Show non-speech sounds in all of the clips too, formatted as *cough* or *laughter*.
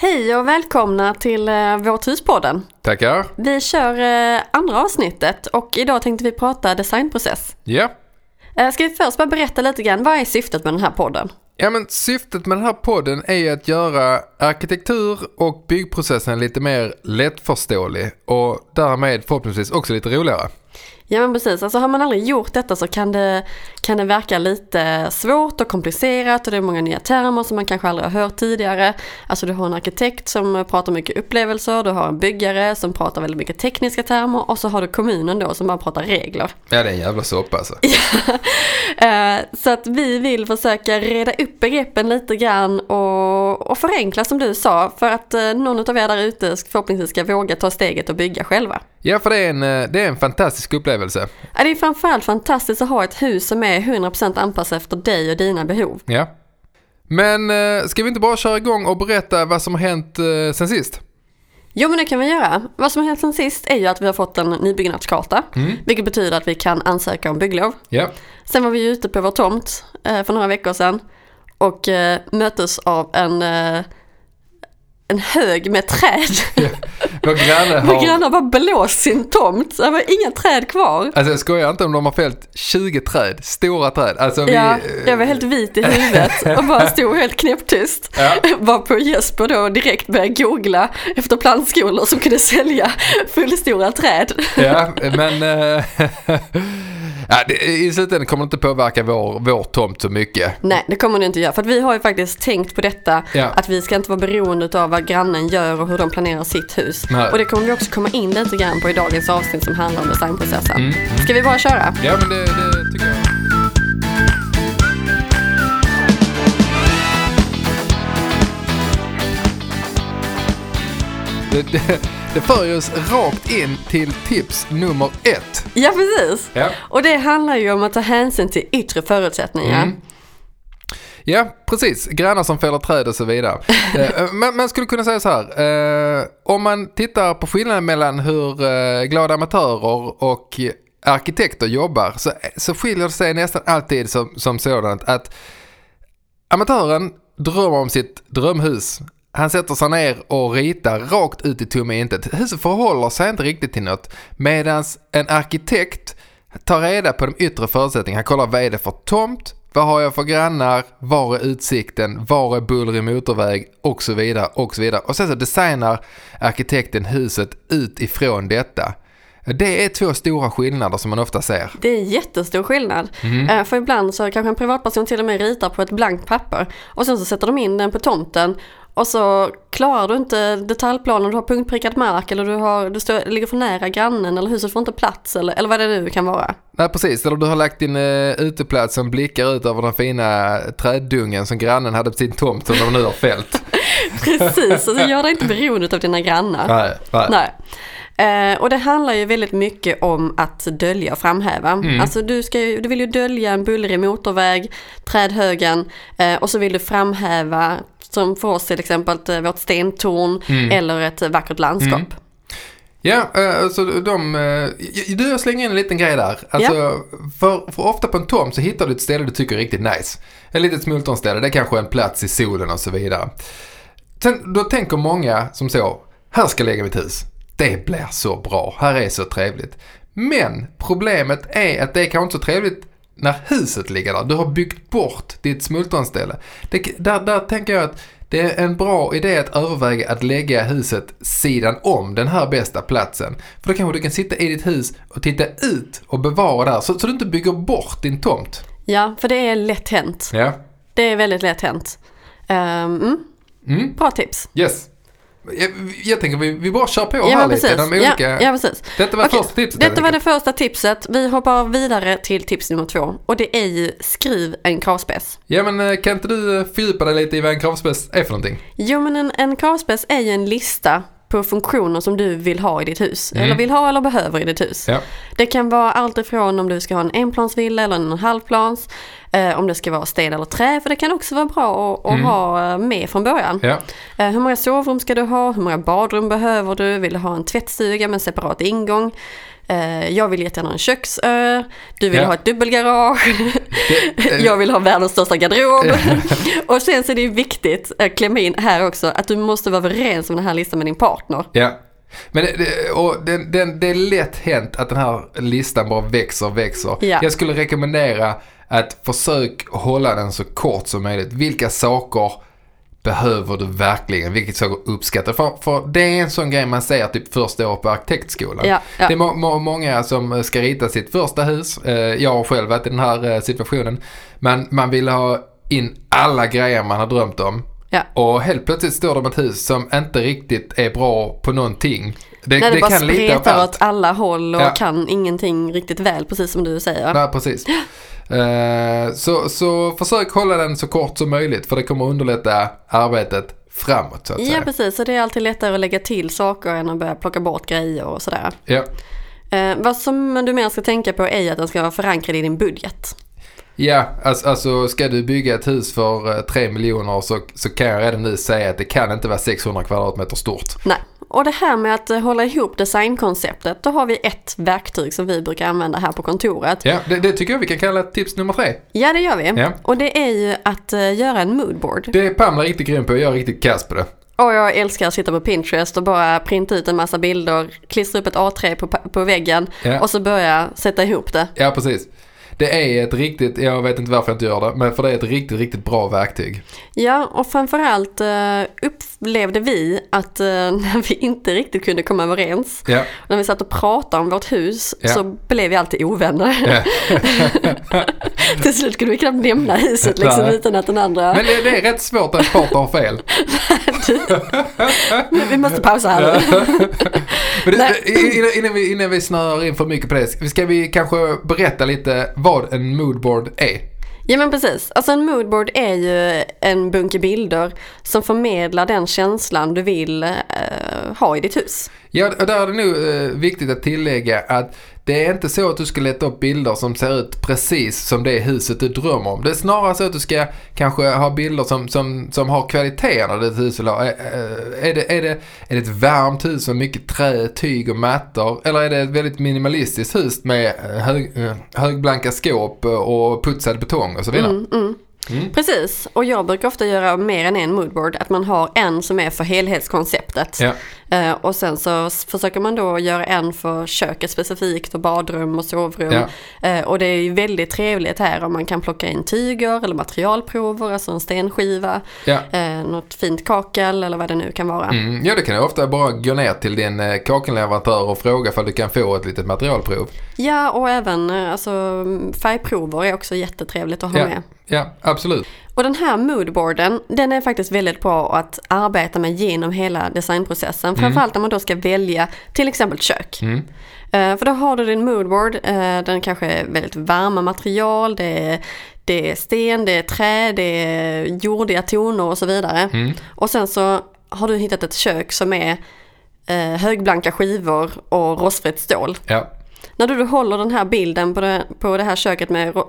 Hej och välkomna till eh, Vårt huspodden. Tackar. Vi kör eh, andra avsnittet och idag tänkte vi prata designprocess. Ja. Eh, ska vi först bara berätta lite grann, vad är syftet med den här podden? Ja men syftet med den här podden är att göra arkitektur och byggprocessen lite mer lättförståelig och därmed förhoppningsvis också lite roligare. Ja men precis, alltså har man aldrig gjort detta så kan det, kan det verka lite svårt och komplicerat och det är många nya termer som man kanske aldrig har hört tidigare. Alltså du har en arkitekt som pratar mycket upplevelser, du har en byggare som pratar väldigt mycket tekniska termer och så har du kommunen då som bara pratar regler. Ja det är en jävla soppa alltså. *laughs* Eh, så att vi vill försöka reda upp begreppen lite grann och, och förenkla som du sa för att eh, någon av er där ute förhoppningsvis ska våga ta steget och bygga själva. Ja för det är en, eh, det är en fantastisk upplevelse. Ja, Det är framförallt fantastiskt att ha ett hus som är 100% anpassat efter dig och dina behov. Ja. Men eh, ska vi inte bara köra igång och berätta vad som har hänt eh, sen sist? Jo men det kan vi göra. Vad som har hänt sen sist är ju att vi har fått en nybyggnadskarta. Vilket betyder att vi kan ansöka om bygglov. Ja. Sen var vi ute på vår tomt för några veckor sedan. Och möttes av en, en hög med träd. *laughs* Vår granne Vår har... granne har bara blåst sin tomt. Det var inga träd kvar. Alltså jag skojar inte om de har fällt 20 träd, stora träd. Alltså vi... Ja, jag var helt vit i huvudet och bara *laughs* stod helt knäpptyst. Ja. *laughs* Var på Jesper då direkt började googla efter plantskolor som kunde sälja fullstora träd. Ja, men eh, ja, det, i slutändan kommer det inte påverka vår, vår tomt så mycket. Nej, det kommer det inte göra. För vi har ju faktiskt tänkt på detta. Ja. Att vi ska inte vara beroende av vad grannen gör och hur de planerar sitt hus. Nej. Och det kommer vi också komma in lite grann på i dagens avsnitt som handlar om designprocessen. Mm, Ska vi bara köra? Ja, men det, det tycker jag. Det, det, det för oss rakt in till tips nummer ett. Ja, precis. Ja. Och det handlar ju om att ta hänsyn till yttre förutsättningar. Mm. Ja, precis. Grannar som fäller träd och så vidare. *laughs* Eh, man, man skulle kunna säga så här. Eh, om man tittar på skillnaden mellan hur eh, glada amatörer och arkitekter jobbar så, så skiljer det sig nästan alltid som, som sådant att amatören drömmer om sitt drömhus. Han sätter sig ner och ritar rakt ut i tomma intet. Huset förhåller sig inte riktigt till något. Medan en arkitekt tar reda på de yttre förutsättningarna. Han kollar vad är det för tomt, vad har jag för grannar, var är utsikten, var är buller i motorväg och så vidare och så vidare. Och sen så designar arkitekten huset utifrån detta. Det är två stora skillnader som man ofta ser. Det är jättestor skillnad. Mm. För ibland så kanske en privatperson till och med ritar på ett blankt papper och sen så sätter de in den på tomten och så klarar du inte detaljplanen, du har punktprickad mark eller du, har, du står, ligger för nära grannen eller huset får inte plats eller, eller vad det nu kan vara. Nej precis, eller du har lagt din uh, uteplats som blickar ut över den fina träddungen som grannen hade på sin tomt som de nu har fällt. *laughs* Precis, alltså *laughs* gör dig inte beroende av dina grannar. nej, nej. Nej. Eh, och det handlar ju väldigt mycket om att dölja och framhäva. Mm. Alltså du, ska ju, du vill ju dölja en bullrig motorväg, trädhögen eh, och så vill du framhäva som för oss till exempel eh, vårt stentorn Mm. eller ett vackert landskap. Ja, eh, alltså de... eh, Du, jag slänger in en liten grej där. Alltså, för, för ofta på en tomt så hittar du ett ställe du tycker är riktigt nice. Ett litet smultronställe, det är kanske en plats i solen och så vidare. Sen, då tänker många som så, här ska jag lägga mitt hus. Det blir så bra, här är så trevligt. Men problemet är att det är kanske inte så trevligt när huset ligger där. Du har byggt bort ditt smultronställe. Det, där, där tänker jag att det är en bra idé att överväga att lägga huset sidan om den här bästa platsen. För då kanske du kan sitta i ditt hus och titta ut och bevara där så, så du inte bygger bort din tomt. Ja, för det är lätt hänt. Ja. Det är väldigt lätt hänt. Mm. Mm. Bra tips. Yes. Jag, jag tänker vi, vi bara kör på Ja, här men lite. precis. De Ja, olika... ja, precis. Detta var Okej, första tipset. Detta var det första tipset. Vi hoppar vidare till tips nummer två. Och det är ju skriv en kravspec. Ja men eh, kan inte du eh, fördjupa dig lite i vad en kravspec är för någonting? Jo men en, en kravspec är ju en lista på funktioner som du vill ha i ditt hus. Mm. Eller vill ha eller behöver i ditt hus. Ja. Det kan vara allt ifrån om du ska ha en enplansvilla eller en halvplans. Eh, om det ska vara sten eller trä. För det kan också vara bra att, Mm. ha eh, med från början. Ja. Eh, hur många sovrum ska du ha? Hur många badrum behöver du? Vill du ha en tvättstuga med separat ingång? Eh, jag vill jättegärna ha en köksö, du vill Ja. ha ett dubbelgarage, Det, *laughs* eh, jag vill ha världens största garderob. *laughs* *laughs* och sen så är det viktigt, eh, klämma in här också, att du måste vara överens om den här listan med din partner. Ja. Men det, det, och den, den, det är lätt hänt att den här listan bara växer och växer. Ja. Jag skulle rekommendera att försök hålla den så kort som möjligt. Vilka saker behöver du verkligen? Vilka saker uppskattar för, för det är en sån grej man säger typ första året på arkitektskolan. Ja, ja. Det är må, må, många som ska rita sitt första hus. Eh, jag har själv varit i den här eh, situationen. Men man vill ha in alla grejer man har drömt om. Ja. Och helt plötsligt står det om ett hus som inte riktigt är bra på någonting. Det, När det, det bara kan spretar åt alla håll och Ja. kan ingenting riktigt väl, precis som du säger. Nej, precis. Eh, så, så försök hålla den så kort som möjligt för det kommer underlätta arbetet framåt så att Ja, säga. precis. Och det är alltid lättare att lägga till saker än att börja plocka bort grejer och sådär. Ja. Eh, vad som du mer ska tänka på är att den ska vara förankrad i din budget. Ja, alltså, alltså ska du bygga ett hus för eh, 3 miljoner så, så kan jag redan nu säga att det kan inte vara 600 kvadratmeter stort. Nej. Och det här med att eh, hålla ihop designkonceptet, då har vi ett verktyg som vi brukar använda här på kontoret. Ja, det, det tycker jag vi kan kalla tips nummer tre. Ja, det gör vi. Ja. Och det är ju att eh, göra en moodboard. Det är Pamela riktigt grym på, jag är riktigt kass på det. Och jag älskar att sitta på Pinterest och bara printa ut en massa bilder, klistra upp ett A3 på, på väggen Ja. och så börja sätta ihop det. Ja, precis. Det är ett riktigt, jag vet inte varför jag inte gör det, men för det är ett riktigt, riktigt bra verktyg. Ja, och framförallt eh, upplevde vi att eh, *laughs* när vi inte riktigt kunde komma överens, Ja, när vi satt och pratade om vårt hus, Ja. så blev vi alltid ovänner. ja. *laughs* Till slut kunde vi knappt nämna huset liksom, Nej. utan att den andra... Men det, det är rätt svårt att partner har fel. *laughs* Vi måste pausa här nu. Innan, innan, vi, innan vi snöar in för mycket på det, ska vi kanske berätta lite vad en moodboard är? Ja men precis. Alltså en moodboard är ju en bunke bilder som förmedlar den känslan du vill eh, ha i ditt hus. Ja, och där är det nog eh, viktigt att tillägga att det är inte så att du ska leta upp bilder som ser ut precis som det huset du drömmer om. Det är snarare så att du ska kanske ha bilder som, som, som har kvaliteterna det hus vill ha. Är, är, det, är, det, är det ett varmt hus med mycket trä, tyg och mattor? Eller är det ett väldigt minimalistiskt hus med eh, hög, eh, högblanka skåp och putsad betong och så vidare? Mm, mm. Mm. Precis, och jag brukar ofta göra mer än en moodboard. Att man har en som är för helhetskonceptet. Ja. Eh, och sen så försöker man då göra en för köket specifikt och badrum och sovrum. Ja. Eh, och det är ju väldigt trevligt här om man kan plocka in tyger eller materialprover, alltså en stenskiva, Ja. eh, något fint kakel eller vad det nu kan vara. Mm, ja, det kan du ofta bara gå ner till din eh, kakelleverantör och fråga om du kan få ett litet materialprov. Ja, och även eh, alltså, färgprover är också jättetrevligt att ha Ja. med. Ja, absolut. Och den här moodboarden, den är faktiskt väldigt bra att arbeta med genom hela designprocessen. Framförallt när man då ska välja till exempel kök. Mm. Eh, för då har du din moodboard, eh, den kanske är väldigt varma material, det är, det är sten, det är trä, det är jordiga toner och så vidare. Mm. Och sen så har du hittat ett kök som är eh, högblanka skivor och rostfritt stål. Ja. När du då håller den här bilden på det, på det här köket med eh,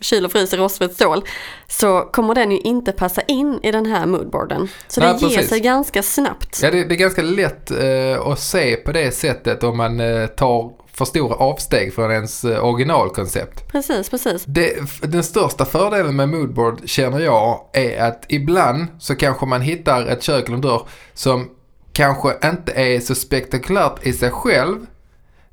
kyl och frys i rostfritt stål så kommer den ju inte passa in i den här moodboarden. Så Nej, det ger precis. sig ganska snabbt. Ja, det, det är ganska lätt eh, att se på det sättet om man eh, tar för stora avsteg från ens eh, originalkoncept. Precis, precis. Det, den största fördelen med moodboard känner jag är att ibland så kanske man hittar ett kök eller en dörr som kanske inte är så spektakulärt i sig själv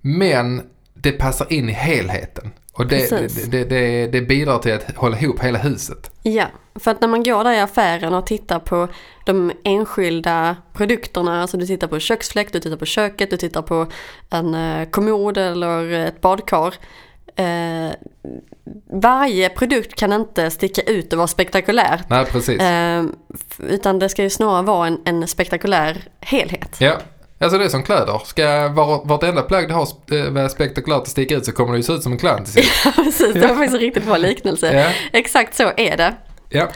men det passar in i helheten. Och det, det, det, det, bidrar till att hålla ihop hela huset. Ja, för att när man går där i affären och tittar på de enskilda produkterna, alltså du tittar på köksfläkt, du tittar på köket, du tittar på en eh, kommod eller ett badkar. Eh, varje produkt kan inte sticka ut och vara spektakulär. Nej, precis. Eh, utan det ska ju snarare vara en, en spektakulär helhet. Ja, alltså det är som kläder. Ska var, vartenda plagg du har sp- eh, vara spektakulärt och sticka ut så kommer det ju se ut som en clown till sist. *laughs* Precis, det var faktiskt en riktigt bra liknelse. Ja, Exakt så är det. ja.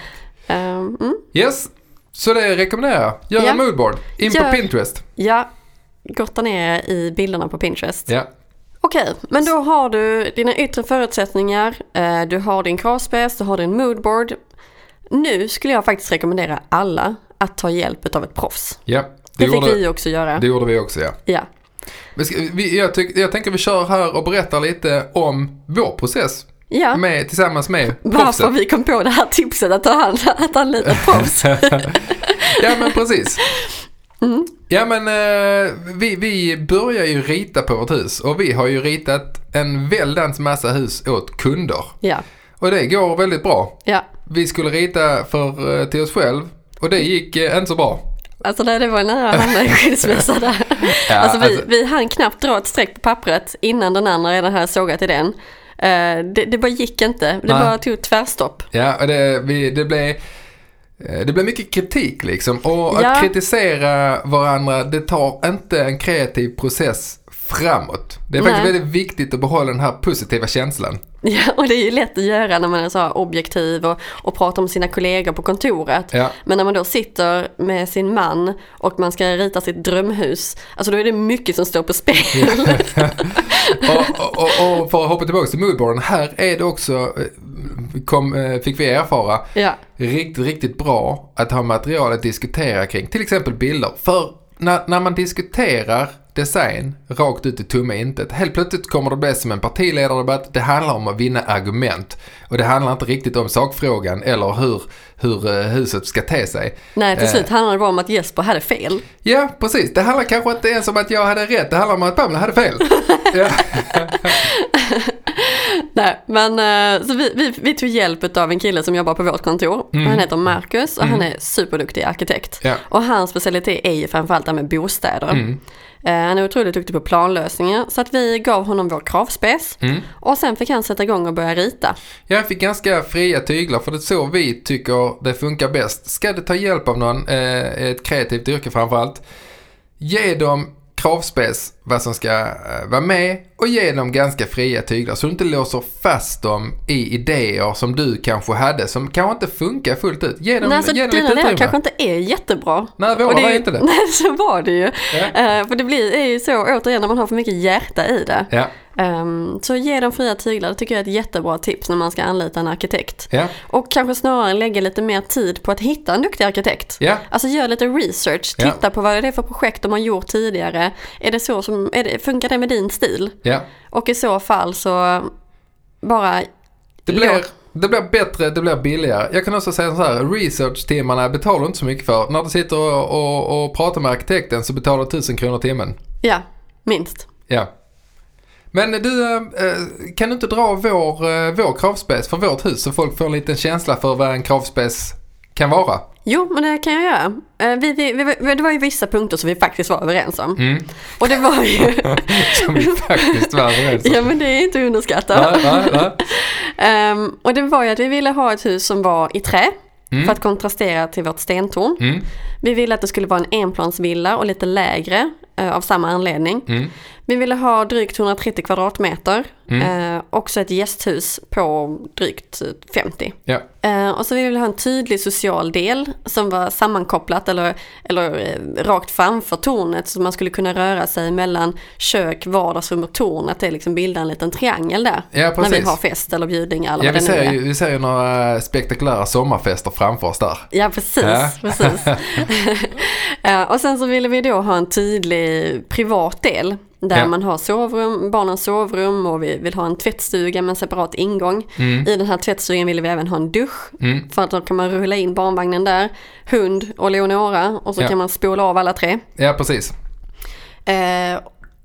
Eh, mm. Yes, så det rekommenderar jag. Gör Ja. en moodboard. In Gör- på Pinterest. Ja, gotta ner i bilderna på Pinterest. Ja. Okej, men då har du dina yttre förutsättningar, eh, du har din kravspec, du har din moodboard. Nu skulle jag faktiskt rekommendera alla att ta hjälp av ett proffs. Ja, Det, det, fick gjorde, vi också göra. det gjorde vi också ja. Ja. Vi, jag, tyck, jag tänker vi kör här och berättar lite om vår process Ja, med, tillsammans med varför proffset. vi kom på det här tipset att, ta hand, att anlita proffs. *laughs* ja men precis. Mm. Ja men eh, vi, vi börjar ju rita på vårt hus och vi har ju ritat en väldans massa hus åt kunder. Ja, Och det går väldigt bra. ja. Vi skulle rita för, eh, till oss själv och det gick eh, inte så bra. Alltså det, det var nära att hamna i skilsmässa där. *laughs* Ja, alltså vi, alltså- vi hann knappt dra ett streck på pappret innan den andra redan hade sågat i den. Eh, det, det bara gick inte. Det Nej. bara tog tvärstopp. Ja, och det, vi, det blev eh, det blev mycket kritik liksom och Ja. att kritisera varandra det tar inte en kreativ process framåt. Det är faktiskt Nej. väldigt viktigt att behålla den här positiva känslan. *laughs* Ja, och det är ju lätt att göra när man är så objektiv och, och pratar om sina kollegor på kontoret. Ja. Men när man då sitter med sin man och man ska rita sitt drömhus, alltså då är det mycket som står på spel. *laughs* och, och, och, och för att hoppa tillbaka till moodboarden, här är det också, eh, kom, eh, fick vi erfara, ja, riktigt, riktigt bra att ha material att diskutera kring. Till exempel bilder. För när, när man diskuterar design rakt ut i tomma intet. Helt plötsligt kommer det bli som en partiledardebatt. Det handlar om att vinna argument. Och det handlar inte riktigt om sakfrågan eller hur, hur eh, huset ska te sig. nej till Eh. slut handlar det bara om att Jesper hade fel. Ja, precis. Det handlar kanske inte ens om att jag hade rätt. Det handlar om att Pamela hade fel. *laughs* ja. *laughs* Nej, men eh, så vi, vi, vi tog hjälp av en kille som jobbar på vårt kontor. Mm. Han heter Marcus och han är superduktig arkitekt. Ja. Och hans specialitet är ju framförallt det här med bostäder. Mm. Eh, Han är otroligt duktig på planlösningar så att vi gav honom vår kravspec. Mm. Och sen fick han sätta igång och börja rita. Jag fick ganska fria tyglar för det är så vi tycker det funkar bäst. Ska du ta hjälp av någon, eh, ett kreativt yrke framförallt, ge dem kravspec vad som ska eh, vara med och ge dem ganska fria tyglar så du inte låser fast dem i idéer som du kanske hade som kanske inte funkar fullt ut. Ge dem, Nej, alltså ge dem dina lite utrymme. kanske inte är jättebra. Nej, våra var inte det. *laughs* Nej, så var det ju. Ja. Eh, för det blir, är ju så återigen när man har för mycket hjärta i det. Ja, Ehm, så ge dem fria tyglar, det tycker jag är ett jättebra tips när man ska anlita en arkitekt. ja, Och kanske snarare lägga lite mer tid på att hitta en duktig arkitekt. ja. Alltså gör lite research, titta på vad det är för projekt de har gjort tidigare. Är det så som, är det, funkar det med din stil? ja. Och i så fall så bara Det blir, Låt- det blir bättre, det blir billigare. Jag kan också säga så här, research-timmarna betalar du inte så mycket för. När du sitter och, och, och pratar med arkitekten så betalar du 1000 kronor timmen. Ja, minst. Ja. Men du, eh, kan du inte dra vår, eh, vår kravspec för vårt hus så folk får en liten känsla för vad en kravspec kan vara? Jo, men det kan jag göra. Eh, Vi, vi, vi, det var ju vissa punkter som vi faktiskt var överens om. Mm. Och det var ju... *laughs* Som vi faktiskt var överens om. ja, men det är inte att underskatta. Nej, nej, nej. *laughs* Ehm, och det var ju att vi ville ha ett hus som var i trä. Mm. För att kontrastera till vårt stentorn. Mm, Vi ville att det skulle vara en enplansvilla och lite lägre eh, av samma anledning. mm, Vi ville ha drygt 130 kvadratmeter. Mm. Eh, också ett gästhus på drygt 50. ja. Eh, och så ville vi ha en tydlig social del som var sammankopplat eller, eller eh, rakt framför tornet så man skulle kunna röra sig mellan kök, vardagsrum och torn. Att det liksom bildar en liten triangel där. Ja, när vi har fest eller bjudningar eller Ja, vad vi det nu ser, är. ju, vi ser ju några spektakulära sommarfester framför oss där. Ja, precis. Ja. precis. *laughs* Ja, *laughs* och sen så ville vi då ha en tydlig privat del. Där Ja. man har sovrum, barnens sovrum och vi vill ha en tvättstuga med en separat ingång. Mm, I den här tvättstugan ville vi även ha en dusch. mm, För att då kan man rulla in barnvagnen där, hund och Leonora och så Ja. kan man spola av alla tre. ja, precis. Eh,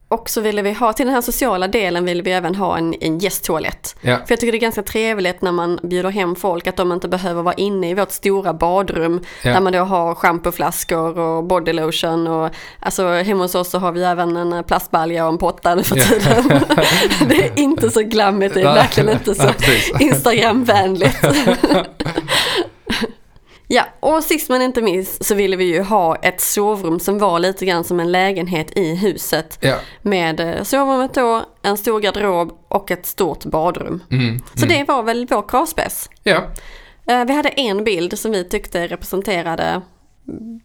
och så ville vi ha, till den här sociala delen vill vi även ha en, en gästtoalett. Ja, För jag tycker det är ganska trevligt när man bjuder hem folk att de inte behöver vara inne i vårt stora badrum. Ja. Där man då har schampoflaskor och bodylotion och alltså hemma hos oss så har vi även en plastbalja och en potta nu för Ja. tiden. *laughs* det är inte så glammigt, det är verkligen inte så. Instagramvänligt. *laughs* Ja, och sist men inte minst så ville vi ju ha ett sovrum som var lite grann som en lägenhet i huset. ja. Med eh, sovrummet då, en stor garderob och ett stort badrum. Mm, Så mm. det var väl vår kravspec. Ja, Eh, Vi hade en bild som vi tyckte representerade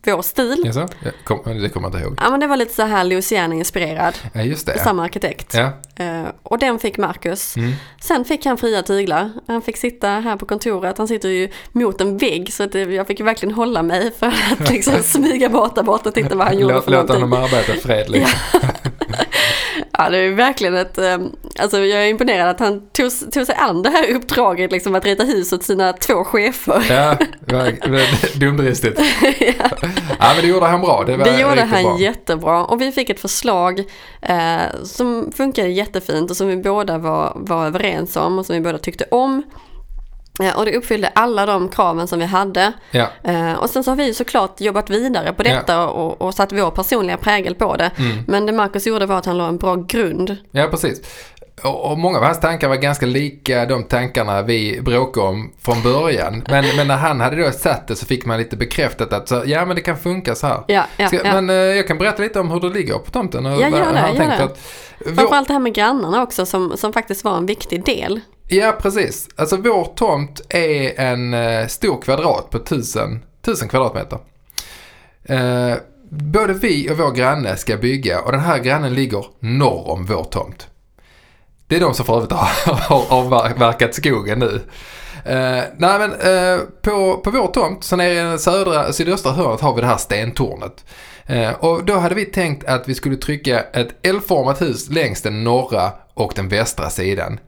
vår stil. jaså? Ja, kom, det kommer jag inte ihåg. Ja men det var lite så här Louisiana-inspirerad, Ja, just det. Samma arkitekt. Ja. Eh, Och den fick Marcus. Mm. Sen fick han fria tyglar. Han fick sitta här på kontoret. Han sitter ju mot en vägg så att jag fick verkligen hålla mig för att liksom *laughs* smyga bort där borta och titta vad han gjorde Låt, för låt någonting. honom arbeta fredligt. Ja, det är verkligen ett... eh, Alltså jag är imponerad att han tog, tog sig an det här uppdraget, liksom att rita hus åt sina två chefer. Ja, *laughs* dumdristigt. *laughs* ja. men det gjorde han bra. Det, var Det gjorde han bra. jättebra och vi fick ett förslag eh, som funkade jättefint och som vi båda var, var överens om och som vi båda tyckte om. Eh, och det uppfyllde alla de kraven som vi hade. Ja, Eh, och sen så har vi såklart jobbat vidare på detta och, och satt vår personliga prägel på det. Mm. Men det Marcus gjorde var att han la en bra grund. ja precis. Och, många av hans tankar var ganska lika de tankarna vi bråkade om från början. Men, men när han hade då satt det så fick man lite bekräftat att så, ja men det kan funka så här. Ja, ja, Ska, ja. Men eh, jag kan berätta lite om hur det ligger på tomten. Och Ja, gör det, gör det. Att, vår, Framförallt det här med grannarna också som, som faktiskt var en viktig del ja, precis. Alltså vår tomt är en eh, stor kvadrat på tusen, tusen kvadratmeter. Eh, både vi och vår granne ska bygga och den här grannen ligger norr om vår tomt. Det är de som för övrigt har, *laughs* har avverkat skogen nu. Eh, nej men eh, på, på vår tomt, så nere i den södra, sydöstra hörnet har vi det här stentornet. Eh, och då hade vi tänkt att vi skulle trycka ett L-format hus längs den norra och den västra sidan.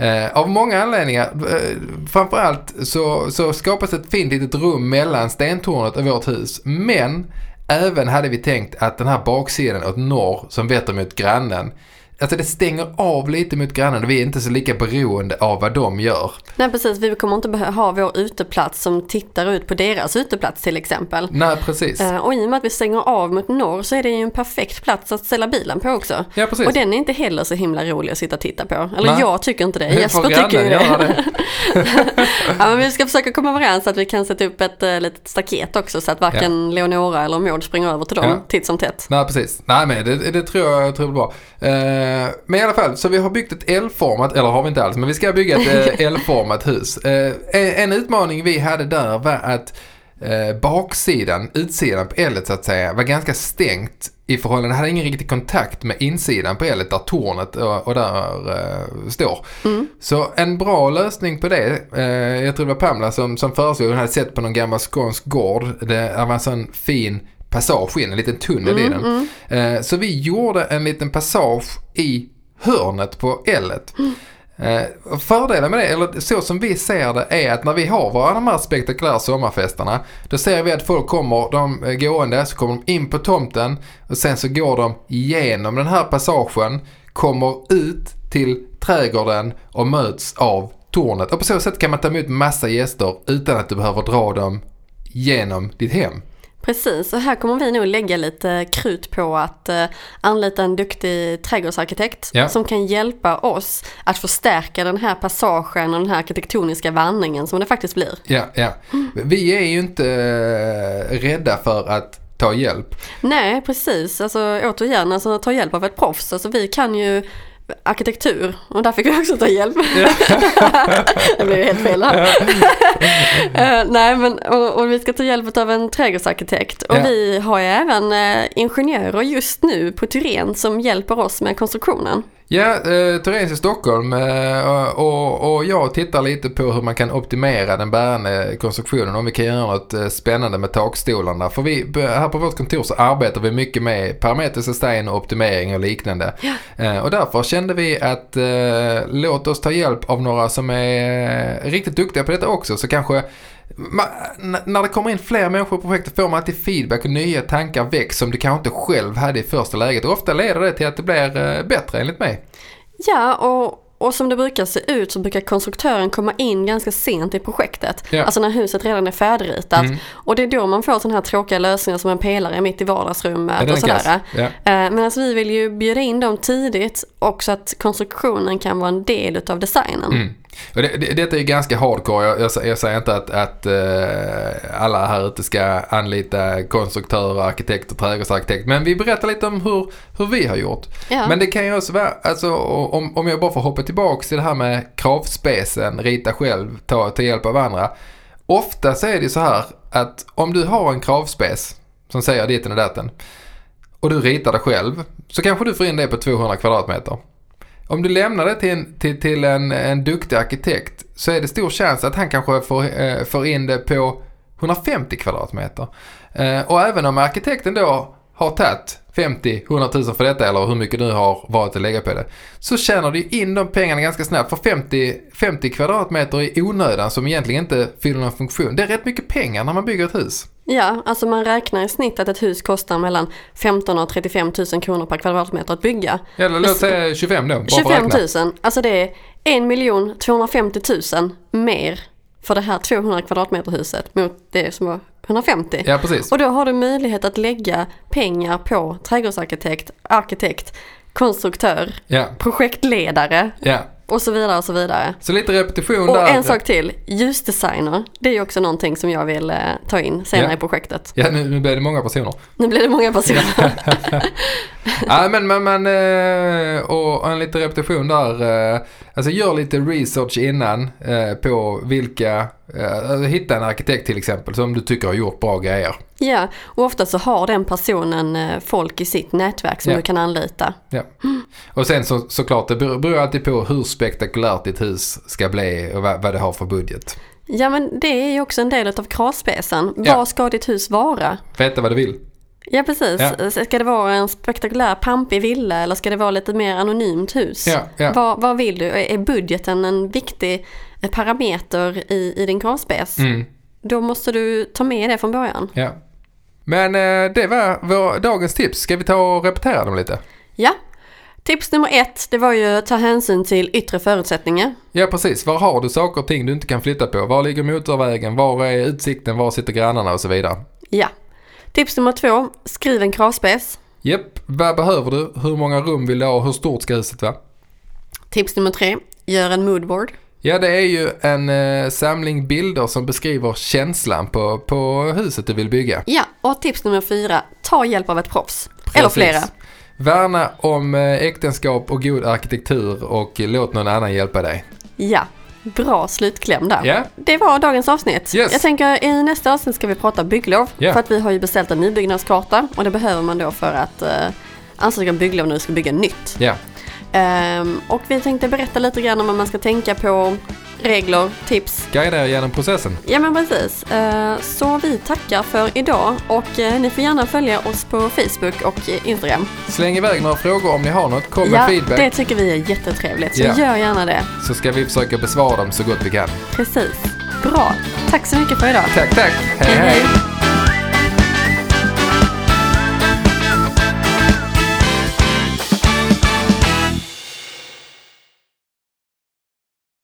Eh, av många anledningar, eh, framförallt så, så skapas ett fint litet rum mellan stentornet och vårt hus. Men även hade vi tänkt att den här baksidan åt norr som vetter mot grannen, alltså det stänger av lite mot grannen och vi är inte så lika beroende av vad de gör. Nej precis, vi kommer inte behöva ha vår uteplats som tittar ut på deras uteplats till exempel. Nej, precis. Eh, Och i och med att vi stänger av mot norr så är det ju en perfekt plats att ställa bilen på också. Ja, precis. Och den är inte heller så himla rolig att sitta och titta på. Eller Nej. jag tycker inte det, Får Jesper tycker ju det. det? *laughs* ja, men vi ska försöka komma överens att vi kan sätta upp ett uh, litet staket också så att varken Leonora eller Maud springer över till dem Ja. titt som tätt. Nej, precis. Nej, men det, det tror jag tror jag är bra. Eh, men i alla fall, så vi har byggt ett L-format, eller har vi inte alls, men vi ska bygga ett eh, *laughs* L-format hus. Eh, en, utmaning vi hade där var att eh, baksidan, utsidan på L så att säga, var ganska stängt i förhållande, det hade ingen riktig kontakt med insidan på L där tornet och, och där eh, står. Så en bra lösning på det, eh, jag tror det var Pamela som, som föreslog, hon hade sett på någon gammal skånsk gård, det var en sån fin passage in, en liten tunnel i den. Eh, så vi gjorde en liten passage i hörnet på L. Eh, och fördelen med det, eller så som vi ser det, är att när vi har våra de här spektakulära sommarfesterna, då ser vi att folk kommer, de gående, så kommer de in på tomten och sen så går de igenom den här passagen, kommer ut till trädgården och möts av tornet. Och på så sätt kan man ta emot massa gäster utan att du behöver dra dem genom ditt hem. Precis, och här kommer vi nog lägga lite krut på att eh, anlita en duktig trädgårdsarkitekt Ja. som kan hjälpa oss att förstärka den här passagen och den här arkitektoniska vandringen som det faktiskt blir. Ja, ja. Vi är ju inte eh, rädda för att ta hjälp. Nej, precis. Alltså återigen, alltså, ta hjälp av ett proffs. Alltså, vi kan ju arkitektur och där fick vi också ta hjälp. *laughs* det blev ju helt fel här. Eh, nej, men och, och vi ska ta hjälp av en trädgårdsarkitekt. Och Ja. vi har ju även eh, ingenjörer just nu på Tyren som hjälper oss med konstruktionen. Ja, eh, Therese i Stockholm eh, och, och jag tittar lite på hur man kan optimera den bärande konstruktionen. Om vi kan göra något eh, spännande med takstolarna. För vi, här på vårt kontor så arbetar vi mycket med parametrisk sustain och optimering och liknande. Eh, och därför kände vi att eh, låt oss ta hjälp av några som är riktigt duktiga på detta också. Så kanske Ma, n- när det kommer in fler människor i projektet får man alltid feedback och nya tankar väcks som du kanske inte själv hade i första läget. Och ofta leder det till att det blir eh, bättre enligt mig. Ja, och, och som det brukar se ut så brukar konstruktören komma in ganska sent i projektet. Ja. Alltså när huset redan är färdigritat. Mm. Och det är då man får sådana här tråkiga lösningar som en pelare mitt i vardagsrummet och är sådär. Ja. Eh, Medan vi vill ju bjuda in dem tidigt och så att konstruktionen kan vara en del utav designen. Mm. Och det, det, detta är ju ganska hardcore. Jag, jag, jag säger inte att, att eh, alla här ute ska anlita konstruktörer, arkitekter, trädgårdsarkitekt. Men vi berättar lite om hur, hur vi har gjort. Ja. Men det kan ju också vara, alltså, om, om jag bara får hoppa tillbaka till det här med kravspecen, rita själv, ta, ta hjälp av andra. Ofta så är det så här att om du har en kravspec som säger ditten och datten och du ritar det själv så kanske du får in det på 200 kvadratmeter. Om du lämnar det till en, till, till en, en duktig arkitekt så är det stor chans att han kanske får, eh, får in det på 150 kvadratmeter. Eh, och även om arkitekten då har tagit 50, 100 000 för detta eller hur mycket nu har varit att lägga på det. Så tjänar du in de pengarna ganska snabbt. För 50, 50 kvadratmeter i onödan som egentligen inte fyller någon funktion. Det är rätt mycket pengar när man bygger ett hus. Ja, alltså man räknar i snitt att ett hus kostar mellan 15 och 35 000 kronor per kvadratmeter att bygga. Eller låt säga 25 då. bara för att 25 räkna. 000, alltså det är 1 250 000 mer för det här 200 kvadratmeter huset mot det som var 150. Ja, precis. Och då har du möjlighet att lägga pengar på trädgårdsarkitekt, arkitekt, konstruktör, Ja, projektledare ja. Och så vidare och så vidare. Så lite repetition Och där. en sak till, ljusdesigner. Det är ju också någonting som jag vill eh, ta in senare Ja. i projektet. Ja, nu, nu blir det många personer. Nu blir det många personer. *laughs* *laughs* *laughs* Ja, men, men, men eh, och en liten repetition där. eh, Alltså gör lite research innan eh, på vilka, hitta en arkitekt till exempel som du tycker har gjort bra grejer. ja, och ofta så har den personen folk i sitt nätverk som Ja. du kan anlita. Ja. Och sen så, såklart, det beror beror alltid på hur spektakulärt ditt hus ska bli och vad, vad det har för budget. Ja men det är ju också en del av kravspecen. Ja. Vad ska ditt hus vara? Veta vad du vill. Ja precis. Ja. Ska det vara en spektakulär pampig villa eller ska det vara lite mer anonymt hus? Ja, ja. Vad, vad vill du? Är budgeten en viktig parameter i, i din kravspec? Mm, Då måste du ta med det från början. ja. Men eh, det var vår, dagens tips. Ska vi ta och repetera dem lite? Ja. Tips nummer ett, det var ju att ta hänsyn till yttre förutsättningar. Ja precis, var har du saker och ting du inte kan flytta på? Var ligger motorvägen? Var är utsikten? Var sitter grannarna och så vidare? Ja. Tips nummer två, skriv en kravspec. Japp, vad behöver du? Hur många rum vill du ha? Hur stort ska huset vara? Tips nummer tre, gör en moodboard. Ja, det är ju en eh, samling bilder som beskriver känslan på, på huset du vill bygga. Ja, och tips nummer fyra, ta hjälp av ett proffs. Eller Precis. flera. Värna om eh, äktenskap och god arkitektur och låt någon annan hjälpa dig. Ja, bra slutkläm där. Ja, Det var dagens avsnitt. Yes. Jag tänker i nästa avsnitt ska vi prata bygglov. Ja. För att vi har ju beställt en nybyggnadskarta och det behöver man då för att eh, ansöka om bygglov när du ska bygga nytt. ja, Ehm, och vi tänkte berätta lite grann om vad man ska tänka på, regler, tips. guida er genom processen. Ja men precis. Eh, så vi tackar för idag och eh, ni får gärna följa oss på Facebook och Instagram. Släng iväg några frågor om ni har något. Kom med ja, feedback det tycker vi är jättetrevligt. Så Ja. gör gärna det. så ska vi försöka besvara dem så gott vi kan. Precis. Bra. Tack så mycket för idag. Tack, tack. hej. hej. hej.